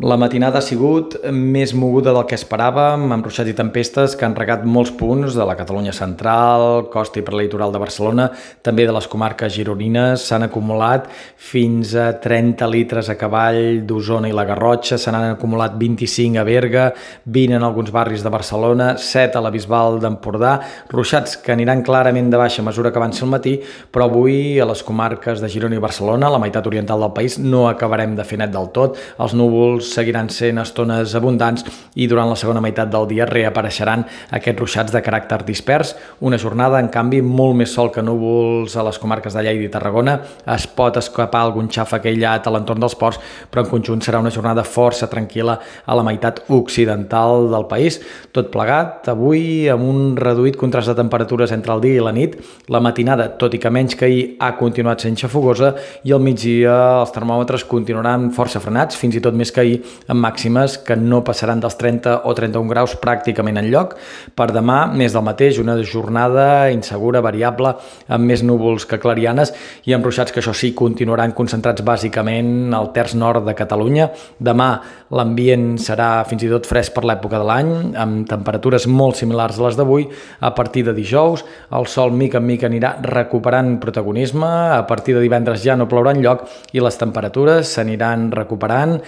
La matinada ha sigut més moguda del que esperàvem, amb ruixats i tempestes que han regat molts punts de la Catalunya central, costa i prelitoral de Barcelona, també de les comarques gironines. S'han acumulat fins a 30 litres a cavall d'Osona i la Garrotxa, se n'han acumulat 25 a Berga, 20 en alguns barris de Barcelona, 7 a la Bisbal d'Empordà, ruixats que aniran clarament de baixa mesura que avanci el matí, però avui a les comarques de Girona i Barcelona, la meitat oriental del país, no acabarem de fer net del tot. Els núvols seguiran sent estones abundants i durant la segona meitat del dia reapareixeran aquests ruixats de caràcter dispers. Una jornada, en canvi, molt més sol que núvols a les comarques de Lleida i Tarragona. Es pot escapar algun xafa aïllat a l'entorn dels ports, però en conjunt serà una jornada força tranquil·la a la meitat occidental del país. Tot plegat, avui amb un reduït contrast de temperatures entre el dia i la nit, la matinada, tot i que menys que ahir, ha continuat sent xafogosa i al migdia els termòmetres continuaran força frenats, fins i tot més que ahir, amb màximes que no passaran dels 30 o 31 graus pràcticament en lloc. Per demà, més del mateix, una jornada insegura, variable, amb més núvols que clarianes i amb ruixats que això sí continuaran concentrats bàsicament al terç nord de Catalunya. Demà l'ambient serà fins i tot fresc per l'època de l'any, amb temperatures molt similars a les d'avui. A partir de dijous, el sol mica en mica anirà recuperant protagonisme, a partir de divendres ja no plourà lloc i les temperatures s'aniran recuperant.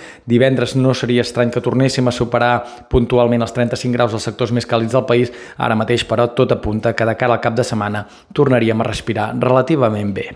Divendres no seria estrany que tornéssim a superar puntualment els 35 graus als sectors més càlids del país. Ara mateix, però, tot apunta que de cara al cap de setmana tornaríem a respirar relativament bé.